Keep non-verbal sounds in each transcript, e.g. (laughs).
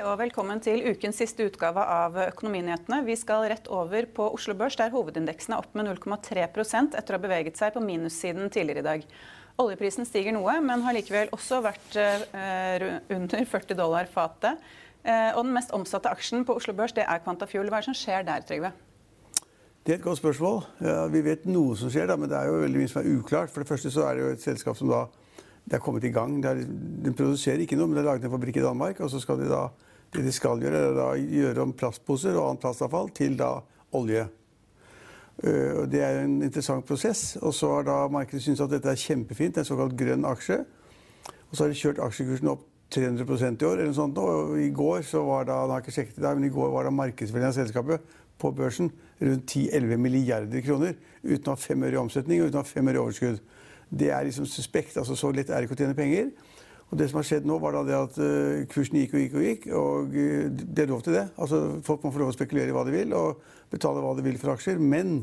Og velkommen til ukens siste utgave av Økonominyhetene. Vi skal rett over på Oslo Børs, der hovedindeksen er opp med 0,3% etter å ha beveget seg på minussiden tidligere i dag. Oljeprisen stiger noe, men har likevel også vært eh, under 40 dollar fatet. Eh, og den mest omsatte aksjen på Oslo Børs det er Quantafuel. Hva er det som skjer der, Trygve? Det er et godt spørsmål. Ja, vi vet noe som skjer, da, men det er jo veldig mye som er uklart. For det første så er det jo et selskap som da det er kommet i gang. Er, de produserer ikke noe, men det er laget en fabrikk i Danmark. Og så skal de da det de skal gjøre, er da gjøre om plastposer og annet plastavfall til da olje. Uh, det er en interessant prosess. Og så har da markedet syntes at dette er kjempefint, en såkalt grønn aksje. Og så har de kjørt aksjekursen opp 300% i år. eller noe sånt. Og i går så var da, har ikke sjekket i dag, men i går var da markedsverdien av selskapet på børsen rundt 10-11 milliarder kroner. Uten å ha fem øre i omsetning og uten å ha fem øre i overskudd det er liksom suspekt. altså Så lett er det ikke å tjene penger. Og det som har skjedd nå, var da det at uh, kursen gikk og gikk og gikk. Og uh, det er lov til det. Altså Folk må få lov å spekulere i hva de vil, og betale hva de vil for aksjer. Men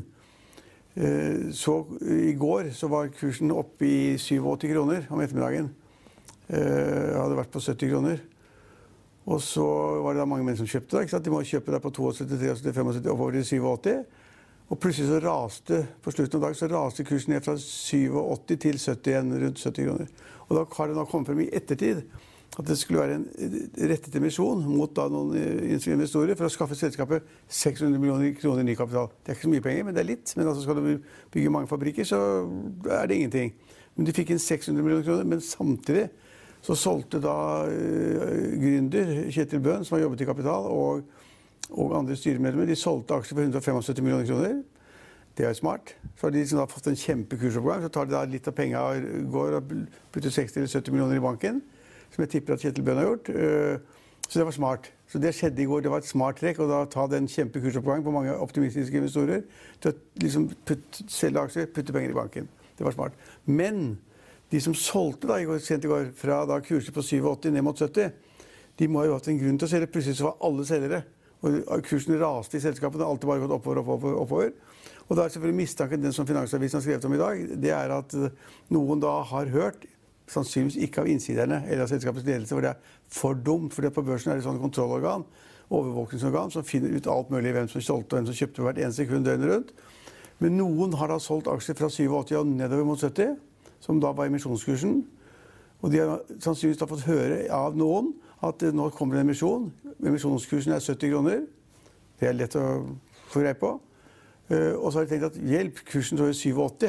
uh, så i går så var kursen oppe i 87 kroner om ettermiddagen. hadde vært på 70 kroner. Og så var det da mange menn som kjøpte Da, ikke sant? De må kjøpe det på 72, 73, 75, oppover til 87. Og plutselig så raste på slutten av dagen så raste kursen ned fra 87 til 70 igjen, rundt 70 kroner. Og da har det nå kommet frem i ettertid at det skulle være en rettet emisjon mot da noen investorer for å skaffe selskapet 600 millioner kroner i ny kapital. Det er ikke så mye penger, men det er litt. Men altså skal du bygge mange fabrikker, så er det ingenting. Men de fikk inn 600 millioner kroner. Men samtidig så solgte da uh, gründer Kjetil Bøhn, som har jobbet i Kapital, og og andre styremedlemmer de solgte aksjer for 175 millioner kroner. Det er smart. Så har de liksom fått en kjempekursoppgang. Så tar de da litt av pengene går og putter 60 eller 70 millioner i banken. Som jeg tipper at Kjetil Bøhn har gjort. Eh, så det var smart. Så det skjedde i går. Det var et smart trekk. Og da ta den kjempekursoppgangen på mange optimistiske investorer til å liksom selge aksjer, putte penger i banken. Det var smart. Men de som solgte da i går, sent i går, fra da kurser på 87 ned mot 70, de må ha jo hatt en grunn til å selge. Plutselig så var alle selgere. Og kursen raste i selskapet. Det har alltid bare gått oppover, oppover, oppover. Og da er selvfølgelig mistanken den som Finansavisen har skrevet om i dag, det er at eh, noen da har hørt, sannsynligvis ikke av innsiderne eller av selskapets ledelse, for det er for dumt. For på børsen er det et sånt kontrollorgan, overvåkningsorgan, som finner ut alt mulig hvem som solgte og hvem som kjøpte hvert eneste sekund døgnet rundt. Men noen har da solgt aksjer fra 87 og nedover mot 70, som da var emisjonskursen. Og de har sannsynligvis da fått høre av noen at nå kommer det en emisjon. Emisjonskursen er 70 kroner. Det er lett å få greie på. Eh, og så har de tenkt at hjelp, kursen står i 87.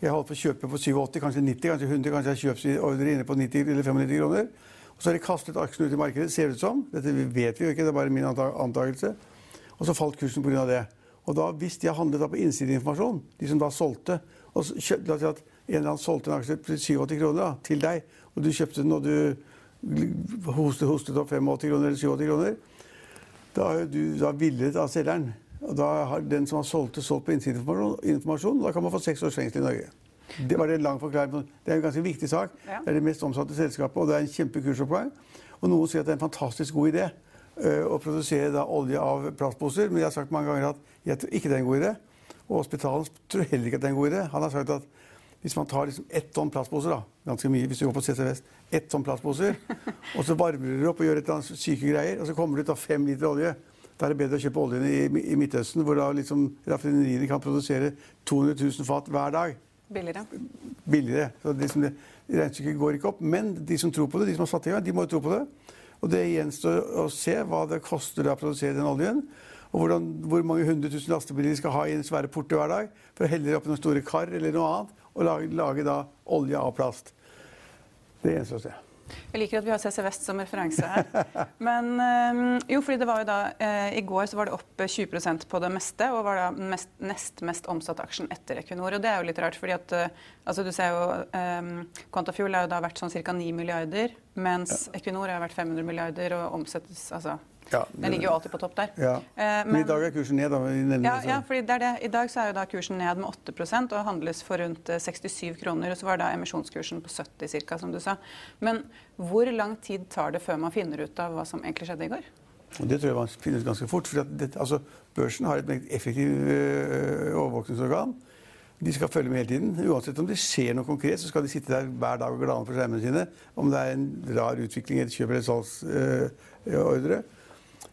Jeg holdt på å kjøpe på 87, kanskje 90, kanskje 100, kanskje jeg kjøper ordre inne på 90 eller 95 kroner. Og så har de kastet aksjene ut i markedet, ser det ut som. Dette vet vi jo ikke, det er bare min antakelse. Og så falt kursen pga. det. Og da, hvis de har handlet da på innsideinformasjon, de som da solgte og så, La oss si at en eller annen solgte en aksje til 87 kroner da, til deg, og du kjøpte den og du hostet, hostet opp 85 kroner eller 87 kroner, da er du da villet av selgeren. Og da har den som har solgt det, solgt på innsideinformasjon. Da kan man få seks års fengsel i Norge. Det var en lang forklaring. Det er en ganske viktig sak. Ja. Det er det mest omsatte selskapet, og det er en kjempekursoppgang. Og noen sier at det er en fantastisk god idé uh, å produsere da, olje av plastposer. Men jeg har sagt mange ganger at jeg tror ikke det er en god idé. Og Hospitalet tror heller ikke at det er en god idé. Han har sagt at hvis man tar liksom ett tonn plastposer, da, ganske mye hvis du går på CC Vest, ett tonn plastposer, (laughs) og så varmer du opp og gjør et eller annet syke greier, og så kommer det ut av fem liter olje. Da er det bedre å kjøpe oljen i, i Midtøsten, hvor da liksom raffineriene kan produsere 200 000 fat hver dag. Billigere. Billigere. Så liksom det, Regnestykket går ikke opp. Men de som tror på det, de som har satt i gang, de må jo tro på det. Og det gjenstår å se hva det koster å produsere den oljen. Og hvordan, hvor mange hundre tusen lastebiler de skal ha i en svære porter hver dag for å helle i noen store kar eller noe annet og lage, lage da olje av plast. Det gjenstår å se. Jeg liker at vi har CC Vest som referanse her. (laughs) Men øh, jo, fordi det var jo da øh, I går så var det opp 20% på det meste, og var da mest, nest mest omsatt aksjen etter Equinor. Og det er jo litt rart, fordi at øh, altså du ser jo øh, Quantafuel har jo da vært sånn ca. 9 milliarder, mens ja. Equinor har vært 500 milliarder og omsettes altså ja, den ligger jo alltid på topp der. Ja. Eh, men, men, i dag er kursen ned. Da, ja, ja, fordi det er det. I dag så er jo da kursen ned med 8% og handles for rundt 67 eh, kroner. Og så var da emisjonskursen på 70 ca., som du sa. Men hvor lang tid tar det før man finner ut av hva som egentlig skjedde i går? Og det tror jeg man finner ut ganske fort. for det, altså, Børsen har et effektivt øh, overvåkningsorgan. De skal følge med hele tiden. Uansett om det skjer noe konkret, så skal de sitte der hver dag og glane for skjermene sine. Om det er en rar utvikling, i et kjøp- eller salgsordre. Øh,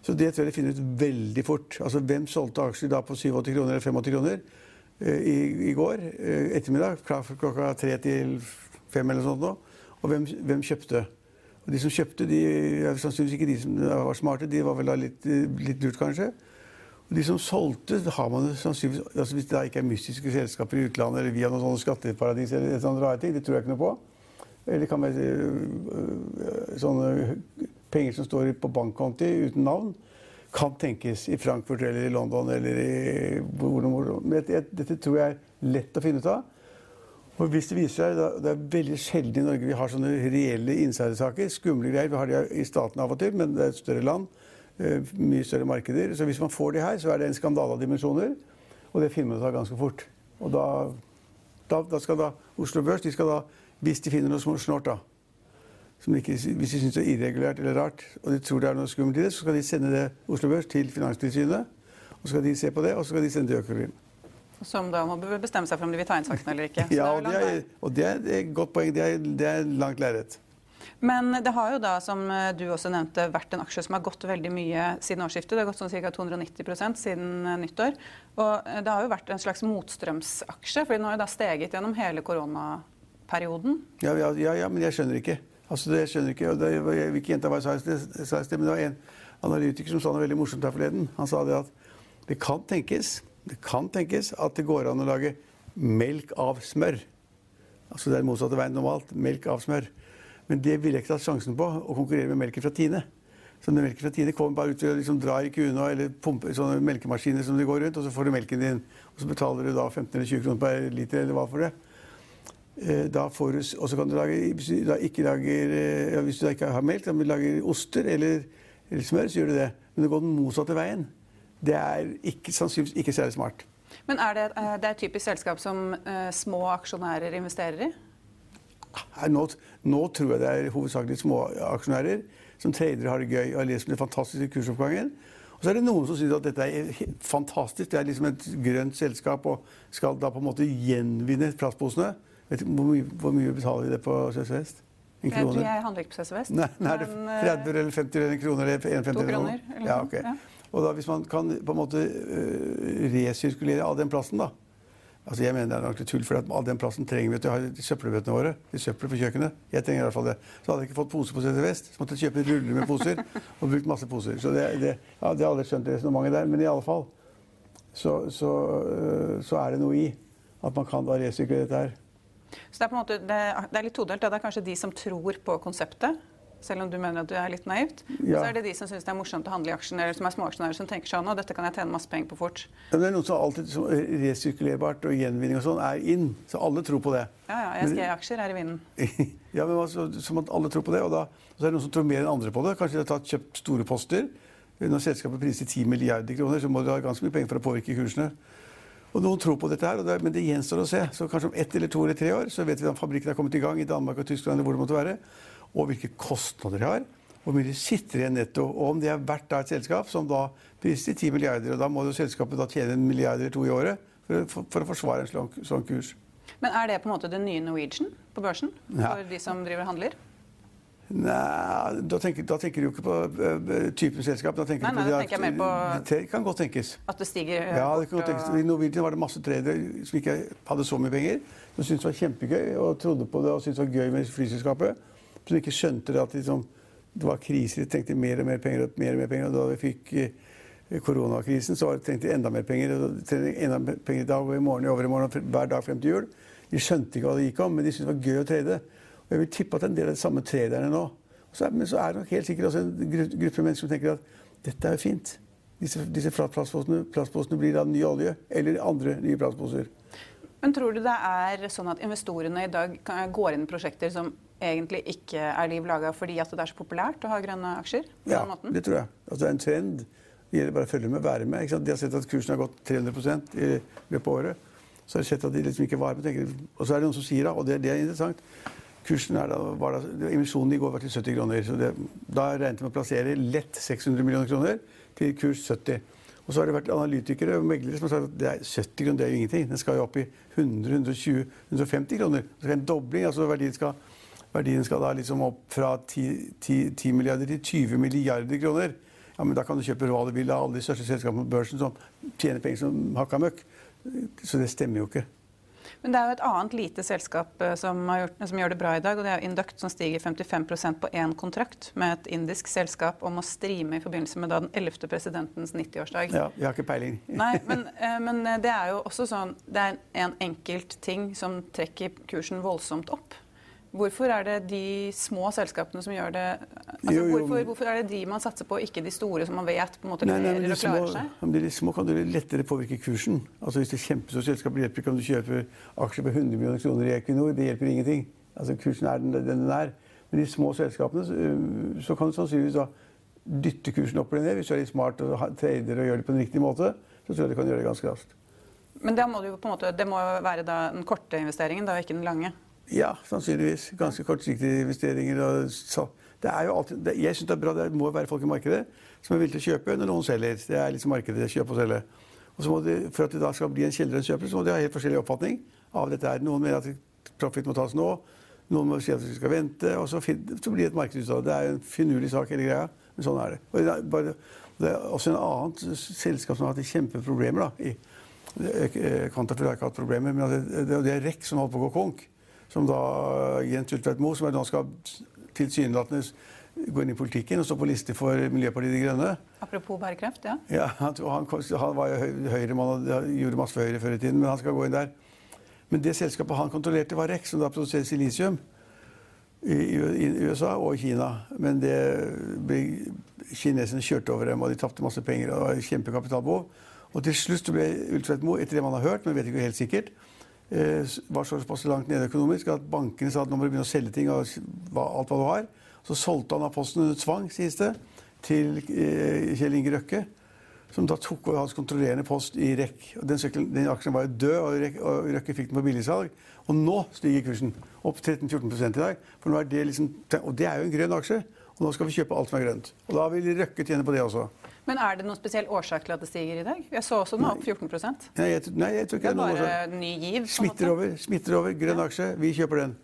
så det tror jeg de finner ut veldig fort. Altså Hvem solgte aksjer da på 87 kroner eller 85 kroner eh, i, i, går eh, ettermiddag? Klokka tre til fem eller sånt. Nå. Og hvem, hvem, kjøpte? Og De som kjøpte, de er sannsynligvis ikke de som var smarte. De var vel da litt, litt lurt, kanskje. Og de som solgte, har man sannsynligvis altså Hvis det da ikke er mystiske selskaper i utlandet eller via noen sånne skatteparadis eller sånne rare ting, det tror jeg ikke noe på. Eller det kan være øh, sånne penger som står på bankkonti uten navn, kan tenkes i Frankfurt eller i London eller i hvor Dette, tror jeg er lett å finne ut av. Og hvis Det viser seg, det er veldig sjelden i Norge vi har sånne reelle insidersaker. Skumle greier. Vi har det i staten av og til, men det er et større land. Øh, mye større markeder. Så hvis man får de her, så er det en skandale av dimensjoner. Og det finner man ut av ganske fort. Og da, da, da skal da Oslo Børs de skal da, hvis de finner noe snort, da, ikke, hvis de syns det er irregulært eller rart, og de tror det er noe skummelt i det, så skal de sende det Oslo Børs til Finanstilsynet. Og så skal de se på det, og så skal de sende det til Økokrim. Som da må bestemme seg for om de vil ta inn sakene eller ikke. (laughs) ja, og det, er, og det er et godt poeng. Det er, det er langt lerret. Men det har jo da, som du også nevnte, vært en aksje som har gått veldig mye siden årsskiftet. Det har gått sånn ca. 290% siden nyttår. Og det har jo vært en slags motstrømsaksje, for den har jo da steget gjennom hele koronaperioden. Ja, ja, ja, men jeg skjønner ikke. Altså, det skjønner ikke, og det, Jeg vil ikke gjenta hva jeg sa i sted, men det var en analytiker som sa noe veldig morsomt her forleden. Han sa det at det kan tenkes, det kan tenkes at det går an å lage melk av smør. Altså det er den motsatte veien normalt. Melk av smør. Men det ville jeg ikke tatt sjansen på, å konkurrere med melken fra Tine. Så den melken fra Tine kommer bare ut og liksom dra i kuene eller pumpe sånne melkemaskiner som de går rundt, og så får du melken din. Og så betaler du da 15 eller 20 kroner per liter eller hva for det. Eh, da får du, og så kan du lage, Hvis du da ikke lager, eh, ja, hvis du da ikke har melk, kan du lage oster eller, eller, smør, så gjør du det. Men det går den motsatte veien. Det er ikke, sannsynligvis ikke særlig smart. Men er det, eh, det er typisk selskap som uh, små aksjonærer investerer i? Nå, nå, tror jeg det er hovedsakelig små aksjonærer som tradere har det gøy og har lest om den fantastiske kursoppgangen. Og så er det noen som syns at dette er fantastisk. Det er liksom et grønt selskap og skal da på en måte gjenvinne plastposene. Vet du, hvor, mye, hvor mye betaler vi det på CC Vest? En krone? Jeg handler ikke på Vest. Nei, nei, er det 30 eh, eller 50 eller kroner eller 1,50 To kroner. Eller ja, okay. ja. Og da, hvis man kan på en måte uh, resirkulere av den plassen, da Altså Jeg mener det er nok tull, for all den plassen trenger vi til å ha søppelbøttene våre. til søppel på kjøkkenet. Jeg trenger i hvert fall det. Så hadde jeg ikke fått pose på CC Vest, så måtte jeg kjøpe ruller med poser. (laughs) og brukt masse poser. Så det, det, ja, det har aldri skjønt resonnementet der. Men i alle fall så, så, uh, så er det noe i at man kan da resirkulere dette her. Så det er, på en måte, det, det er litt todelt. Det er kanskje de som tror på konseptet, selv om du mener at du er litt naivt. Ja. Så er det de som syns det er morsomt å handle i aksjen, eller som er småaksjonærer som tenker sånn at dette kan jeg tjene masse penger på fort. Men det er noen som alltid som resirkulerbart og gjenvinning og sånn er inn. Så alle tror på det. Ja, ja. ESG-aksjer er i vinden. (laughs) ja, men altså, som at alle tror på det. Og, da, og så er det noen som tror mer enn andre på det. Kanskje de har tatt, kjøpt store poster. Når selskapet priser 10 milliarder kroner, så må de ha ganske mye penger for å påvirke kursene. Og noen tror på dette her, det, men det gjenstår å se. Så kanskje om ett eller to eller tre år så vet vi om fabrikken er kommet i gang i Danmark og Tyskland, eller hvor det måtte være, og hvilke kostnader de har. Hvor mye de sitter igjen netto. Og om det er verdt da et selskap som da priser 10 milliarder. Og da må jo selskapet da tjene en milliard eller to i året for, for, for å forsvare en sånn, sånn kurs. Men er det på en måte det nye Norwegian på børsen? Ja. For de som driver og handler? Nei, da tenker, da tenker, du jo ikke på uh, typen selskap. Da tenker nei, nei, da tenker jeg mer på Det kan godt tenkes. At det stiger ja, det kan godt tenkes. I Norwegian var det masse tradere som ikke hadde så mye penger, som syntes det var kjempegøy og trodde på det og syntes det var gøy med flyselskapet. Som ikke skjønte det at liksom, det var kriser, de trengte mer og mer penger og mer og mer penger. Og da vi fikk koronakrisen, så trengte de enda mer penger. og trengte enda mer penger i dag og i morgen, i overmorgen og hver dag frem til jul. De skjønte ikke hva det gikk om, men de syntes det var gøy å trade. Og jeg vil tippe at en del av de samme traderne nå. Så, men så er det nok helt sikkert også en gruppe mennesker som tenker at dette er jo fint. Disse, disse plastposene, plastposene blir da ny olje eller andre nye plastposer. Men tror du det er sånn at investorene i dag går inn i prosjekter som egentlig ikke er liv laga fordi at det er så populært å ha grønne aksjer? ja, det tror jeg. Altså, det er en trend. Det gjelder bare å følge med, være med. De har sett at kursen har gått 300 i løpet av året. Så har de sett at de liksom ikke var med. Og så er det noen som sier da, og det, det er interessant Kursen er da, var da, Emisjonen i går var til 70 kroner. så det, Da regnet vi med å plassere lett 600 millioner kroner til kurs 70. Og så har det vært analytikere og meglere som har sagt at det er 70 kroner det er jo ingenting. Den skal jo opp i 100, 120, 150 kroner. Det skal en dobling. altså verdien skal, verdien skal da liksom opp fra 10, 10, 10 milliarder til 20 milliarder kroner. Ja, men Da kan du kjøpe hva du vil av alle de største selskapene på børsen som tjener penger som hakka møkk. Så det stemmer jo ikke. Men det er jo et annet lite selskap eh, som, gjort, som, gjør det bra i dag. og Det er Induct som stiger 55% på én kontrakt med et indisk selskap om å streame i forbindelse med den 11. presidentens 90-årsdag. Ja, jeg har ikke peiling. (laughs) Nei, men, (laughs) eh, men, det er jo også sånn Det er en enkelt ting som trekker kursen voldsomt opp. Hvorfor er det de små selskapene som gjør det altså, jo, jo, hvorfor, hvorfor, er det de man satser på, ikke de store som man vet på en måte og klarer seg? Små, de små kan du lettere påvirke kursen. Altså Hvis det er kjempestort selskap hjelper kan du kjøpe aksjer på 100 millioner kroner i Equinor. Det hjelper ingenting. Altså Kursen er den, den den er. Men de små selskapene så, så kan du sannsynligvis da dytte kursen opp eller ned. Hvis du er litt smart og trader og gjør det på en riktig måte, så tror jeg du kan gjøre det ganske raskt. Men det må, jo på en måte, det må være den korte investeringen, da, ikke den lange? Ja, sannsynligvis. Ganske kortsiktige investeringer. det er jo alltid, jeg synes det er bra, det må være folk i markedet som er villige til å kjøpe når noen selger. Det er liksom markedet, kjøpe og selge. Og så må de, For at det da skal bli en kjeldere kjøper, så må de ha helt forskjellig oppfatning av dette. her. Noen mener at profit må tas nå, noen må si at vi skal vente. Og så, så blir det et marked ut av det. Det er en finurlig sak, hele greia. Men sånn er det. Og det er, bare, det er også en annet selskap som har hatt kjempeproblemer. da, i Quantafuel har ikke hatt problemer, men det, det, det er REC som holdt på å gå konk som da Jens Ulltveit Moe, som nå skal tilsynelatende gå inn i politikken og stå på liste for Miljøpartiet De Grønne. Apropos bærekraft, ja. ja han, han, han var jo høyremann og gjorde masse for Høyre før i tiden, men han skal gå inn der. Men det selskapet han kontrollerte, var REC, som da produserer silisium i, i, USA og Kina. Men det ble kineserne kjørte over dem, og de tapte masse penger. og det var kjempekapitalbehov. Og til slutt ble Ulltveit Moe, etter det man har hørt, men vet ikke helt sikkert, Eh, var såpass langt nede økonomisk at bankene sa at nå må du begynne å selge ting av alt hva du har. Så solgte han av posten under tvang, sies det, til eh, Kjell Inge Røkke. Som da tok over hans kontrollerende post i REC. Den, den, aksjen var jo død, og, Rek, og Røkke fikk den på billigsalg. Og nå stiger kursen opp 13-14% i dag. For nå er det liksom, og det er jo en grønn aksje. Og nå skal vi kjøpe alt som er grønt. Og da vil Røkke tjene på det også. Men er det noen spesiell årsak til at det stiger i dag? Jeg så også den opp 14 Nei, jeg, nei, jeg tror ikke det er noen årsak. ny giv? Smitter over, smitter over. Grønn aksje. Vi kjøper den.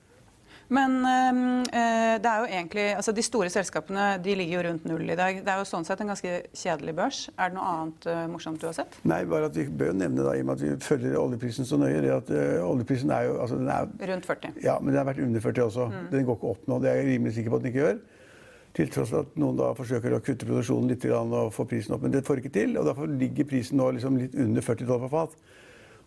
Men øh, det er jo egentlig, altså De store selskapene de ligger jo rundt null i dag. Det er jo sånn sett en ganske kjedelig børs. Er det noe annet øh, morsomt du har sett? Nei, bare at vi bør jo nevne da, i og med at vi følger oljeprisen så nøye, det at øh, oljeprisen er jo altså, den er, Rundt 40. Ja, men den har vært under 40 også. Mm. Den går ikke opp nå. Det er jeg rimelig sikker på at den ikke gjør. Til tross for at noen da forsøker å kutte produksjonen litt og få prisen opp. Men det får ikke til, og derfor ligger prisen nå liksom litt under 40 dollar per fat.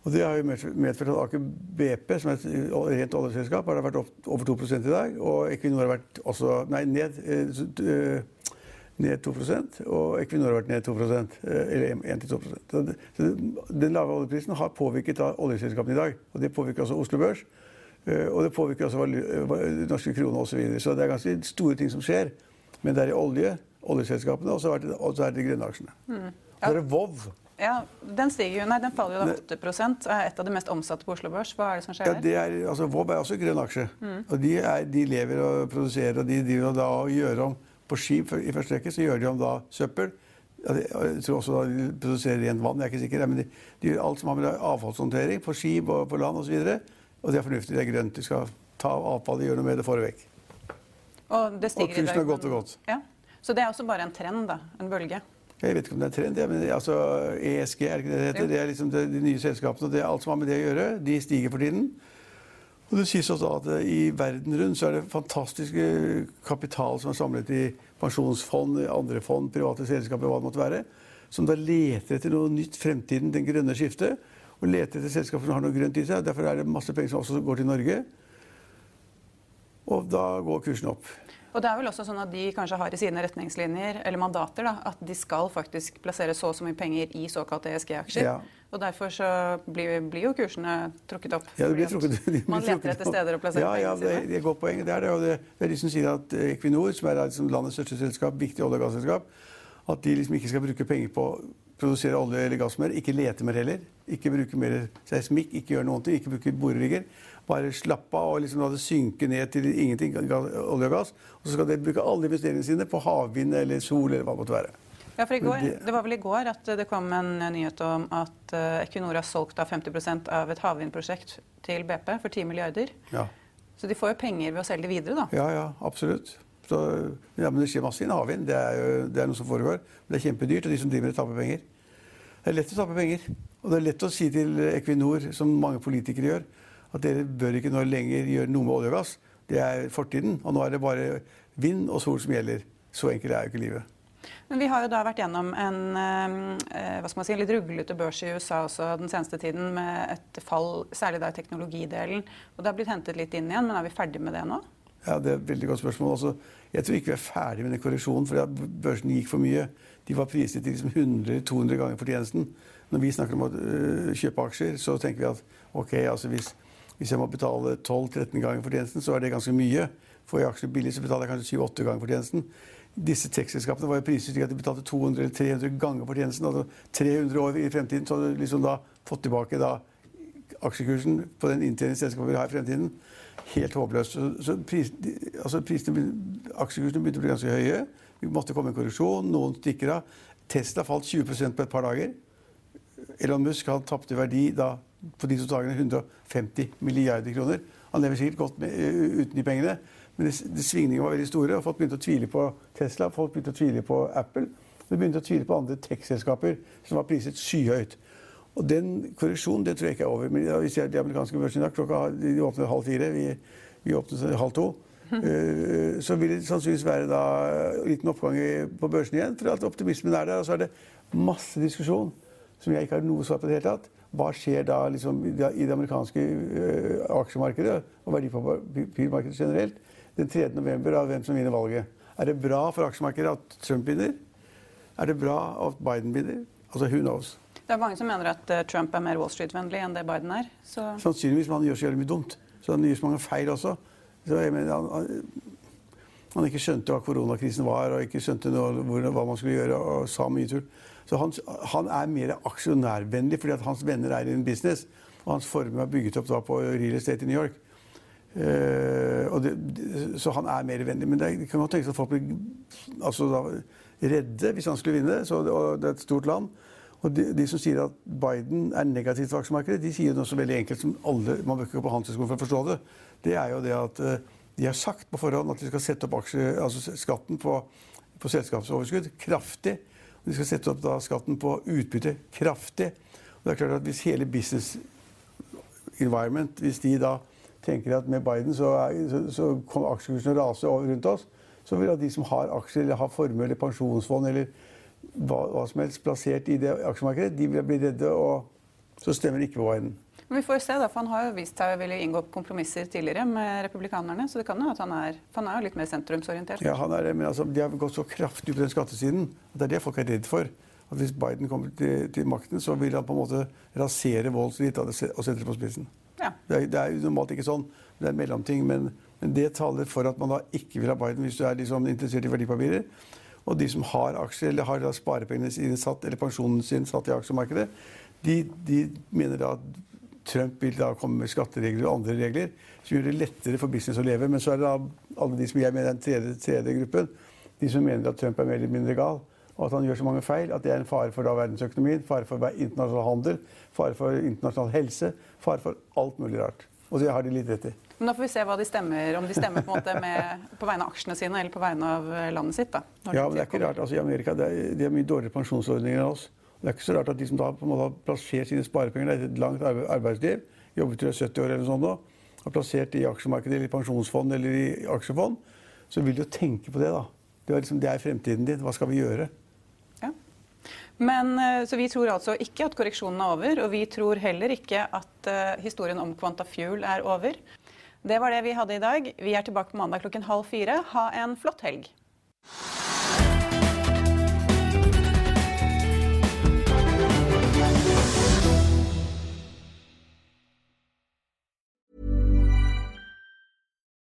Og Det har jo medført at Aker BP, som er et rent oljeselskap, har vært over 2% i dag. Og Equinor har vært også, nei, ned, eh, ned 2% og Equinor har vært ned 2 eh, eller 1-2 så, Den lave oljeprisen har påvirket oljeselskapene i dag. og Det påvirker også Oslo Børs. Eh, og det påvirker også norske kroner osv. Så, videre. så det er ganske store ting som skjer. Men det er i olje, oljeselskapene, og så er det, så er det grønne aksjene. Mm. Ja. Er det Vov. Ja, Den stiger jo, nei, den faller jo da 8 er et av de mest omsatte på Oslo Børs. Hva er det som skjer ja, det er, altså, Vov er også en grønn aksje. Mm. Og de, er, de, lever og produserer, og de driver da og gjør om på skip i første rekke, så gjør de om da søppel. Jeg tror også da de produserer rent vann, jeg er ikke sikker. Men de, de gjør alt som har med avfallshåndtering på skip og på land osv. Og, så og det er fornuftig, det er grønt. De skal ta avfallet, gjøre noe med det, få det vekk. Og, det og kursen har gått og gått. Ja. Så det er også bare en trend, da? En bølge? Jeg vet ikke om det er en trend, men altså, ESG er ikke det det heter. Det er liksom de, de nye selskapene. og det Alt som har med det å gjøre, de stiger for tiden. Og det sies også at I verden rundt så er det fantastiske kapital som er samlet i pensjonsfond, andre fond, private selskaper, hva det måtte være. som da leter etter noe nytt, fremtiden, den grønne skiftet. Og leter etter selskaper som har noe grønt i seg. Derfor er det masse penger som også går til Norge. Og da går kursen opp. Og det er vel også sånn at De kanskje har i sine retningslinjer eller mandater da, at de skal faktisk plassere så og så mye penger i såkalte ESG-aksjer. Ja. Og Derfor så blir, blir, jo kursene trukket opp. Ja, det blir trukket, de blir man leter etter steder å plassere ja, ja, pengene sine. Det er et godt poeng. Det er, det, det, det er de som sier at Equinor, som er liksom landets største selskap, viktig olje- og gasselskap, at de liksom ikke skal bruke penger på å produsere olje eller gass mer. Ikke lete mer heller. Ikke bruke mer seismikk, ikke gjøre noe annet. Ikke bruke borerigger. Bare slappe av og liksom la det synke ned til ingenting, olje og gass. Og så skal de bruke alle investeringene sine på havvind eller sol eller hva det måtte være. Ja, for går, Det var vel i går at det kom en nyhet om at eh, Equinor har solgt av 50% av et havvindprosjekt til BP for 10 milliarder. Ja. Så de får jo penger ved å selge det videre, da. Ja, ja, absolutt. Så, ja, men det skjer masse innen havvind. Det er jo det er noe som foregår. Men det er kjempedyrt, og de som driver det, taper penger. Det er lett å tape penger. Og det er lett å si til Equinor, som mange politikere gjør, at dere bør ikke nå lenger gjøre noe med olje og gass. Det er fortiden. Og nå er det bare vind og sol som gjelder. Så enkelt er jo ikke livet. Men vi har jo da vært gjennom en eh, hva skal man si, litt ruglete børs i USA også den seneste tiden, med et fall, særlig da i teknologidelen. Og det har blitt hentet litt inn igjen, men er vi ferdig med det nå? Ja, Det er et veldig godt spørsmål. Altså, jeg tror ikke vi er ferdig med den korreksjonen. for Børsen gikk for mye. De var priset til liksom 100-200 ganger fortjenesten. Når vi snakker om å uh, kjøpe aksjer, så tenker vi at ok, altså hvis, hvis jeg må betale 12-13 ganger fortjenesten, så er det ganske mye. Får jeg aksjer billig, så betaler jeg kanskje 7-8 ganger fortjenesten. Disse tekstselskapene var jo priset at de betalte 200-300 ganger fortjenesten. Altså 300 år i fremtiden, så hadde du liksom da fått tilbake da aksjekursen på den inntjeningen selskapet vil ha i fremtiden helt håpløst. Så, så pris, altså prisene, aksjekursene begynte å bli ganske høye. Vi måtte komme en korreksjon. Noen stikker av. Tesla falt 20% på et par dager. Elon Musk han tapte verdi da, på de to dagene 150 milliarder kroner. Han lever sikkert godt med, uten de pengene, men svingningene var veldig store. og Folk begynte å tvile på Tesla, folk begynte å tvile på Apple. Og De begynte å tvile på andre tech-selskaper som var priset skyhøyt. Og den korreksjonen det tror jeg ikke er over. Men vi ser de amerikanske børsene i dag klokka de åpner halv fire. Vi, vi åpner halv to. Uh, så vil det sannsynligvis være da en liten oppgang på børsene igjen. For at optimismen er der. Og så er det masse diskusjon som jeg ikke har noe svar på i det hele tatt. Hva skjer da liksom, i det amerikanske uh, aksjemarkedet og verdipapirmarkedet generelt den 3. november av hvem som vinner valget? Er det bra for aksjemarkedet at Trump vinner? Er det bra at Biden vinner? Altså, who knows? Det er mange som mener at eh, Trump er mer Wall Street-vennlig enn det Biden er. Så... Sannsynligvis, men han gjør så jævlig mye dumt. Så han gjør så mange feil også. Så jeg mener, han, han, ikke skjønte hva koronakrisen var, og ikke skjønte noe, hvor, hva man skulle gjøre, og sa mye tull. Så han, han er mer aksjonærvennlig fordi at hans venner er i en business. Og hans formue er bygget opp på real estate i New York. Uh, det, så han er mer vennlig. Men det, det kan godt tenkes at folk blir altså, da, redde hvis han skulle vinne. Så, og det er et stort land. Og de, de, som sier at Biden er negativt til aksjemarkedet, de sier noe så veldig enkelt som alle Man bør ikke gå på Handelshøyskolen for å forstå det. Det er jo det at uh, de har sagt på forhånd at de skal sette opp aksje, altså skatten på, på selskapsoverskudd kraftig. Og de skal sette opp da skatten på utbytte kraftig. Og det er klart at Hvis hele business environment hvis de da tenker at med Biden så, er, så, så kommer aksjekursene rase rundt oss, så vil de som har aksjer eller har formue eller pensjonsfond eller hva, hva, som helst plassert i det aksjemarkedet, de vil bli redde, og så stemmer ikke på Biden. Men vi får jo se, da, for Han har jo vist seg å ville inngå kompromisser tidligere med republikanerne. Så det kan jo at han er, han er jo litt mer sentrumsorientert. Ja, han er det, men altså, De har gått så kraftig på den skattesiden. at Det er det folk er redd for. At Hvis Biden kommer til, til makten, så vil han på en måte rasere Wall Street og sette det på spissen. Ja. Det, er, det er normalt ikke sånn. Det er en mellomting. Men, men, det taler for at man da ikke vil ha Biden hvis du er liksom interessert i verdipapirer. Og de som har aksjer eller har sparepengene sine satt, eller pensjonen sin satt i aksjemarkedet, de, de, mener da at Trump vil da komme med skatteregler og andre regler som gjør det lettere for business å leve. Men så er det da alle de som jeg mener er den tredje, tredje gruppen, de som mener at Trump er mer eller mindre gal. Og at han gjør så mange feil at det er en fare for da verdensøkonomien, fare for internasjonal handel, fare for internasjonal helse, fare for alt mulig rart. Og det har de litt rett i. Men da får vi se hva de stemmer, om de stemmer på, med, på vegne av aksjene sine eller på vegne av landet sitt. Da, ja, men det er ikke rart. Altså, I Amerika det er, de har mye dårligere pensjonsordninger enn oss. Det er ikke så rart at de som da på en måte har plassert sine sparepenger etter et langt arbeidsliv, jobbet til 70 år eller sånn da, har plassert i aksjemarkedet eller i pensjonsfond eller i aksjefond, så vil de jo tenke på det. da. Det er, liksom, det er fremtiden din. Hva skal vi gjøre? Men, så Vi tror altså ikke at korreksjonen er over, og vi tror heller ikke at historien om Quantafuel er over. Det var det vi hadde i dag. Vi er tilbake på mandag klokken halv fire. Ha en flott helg.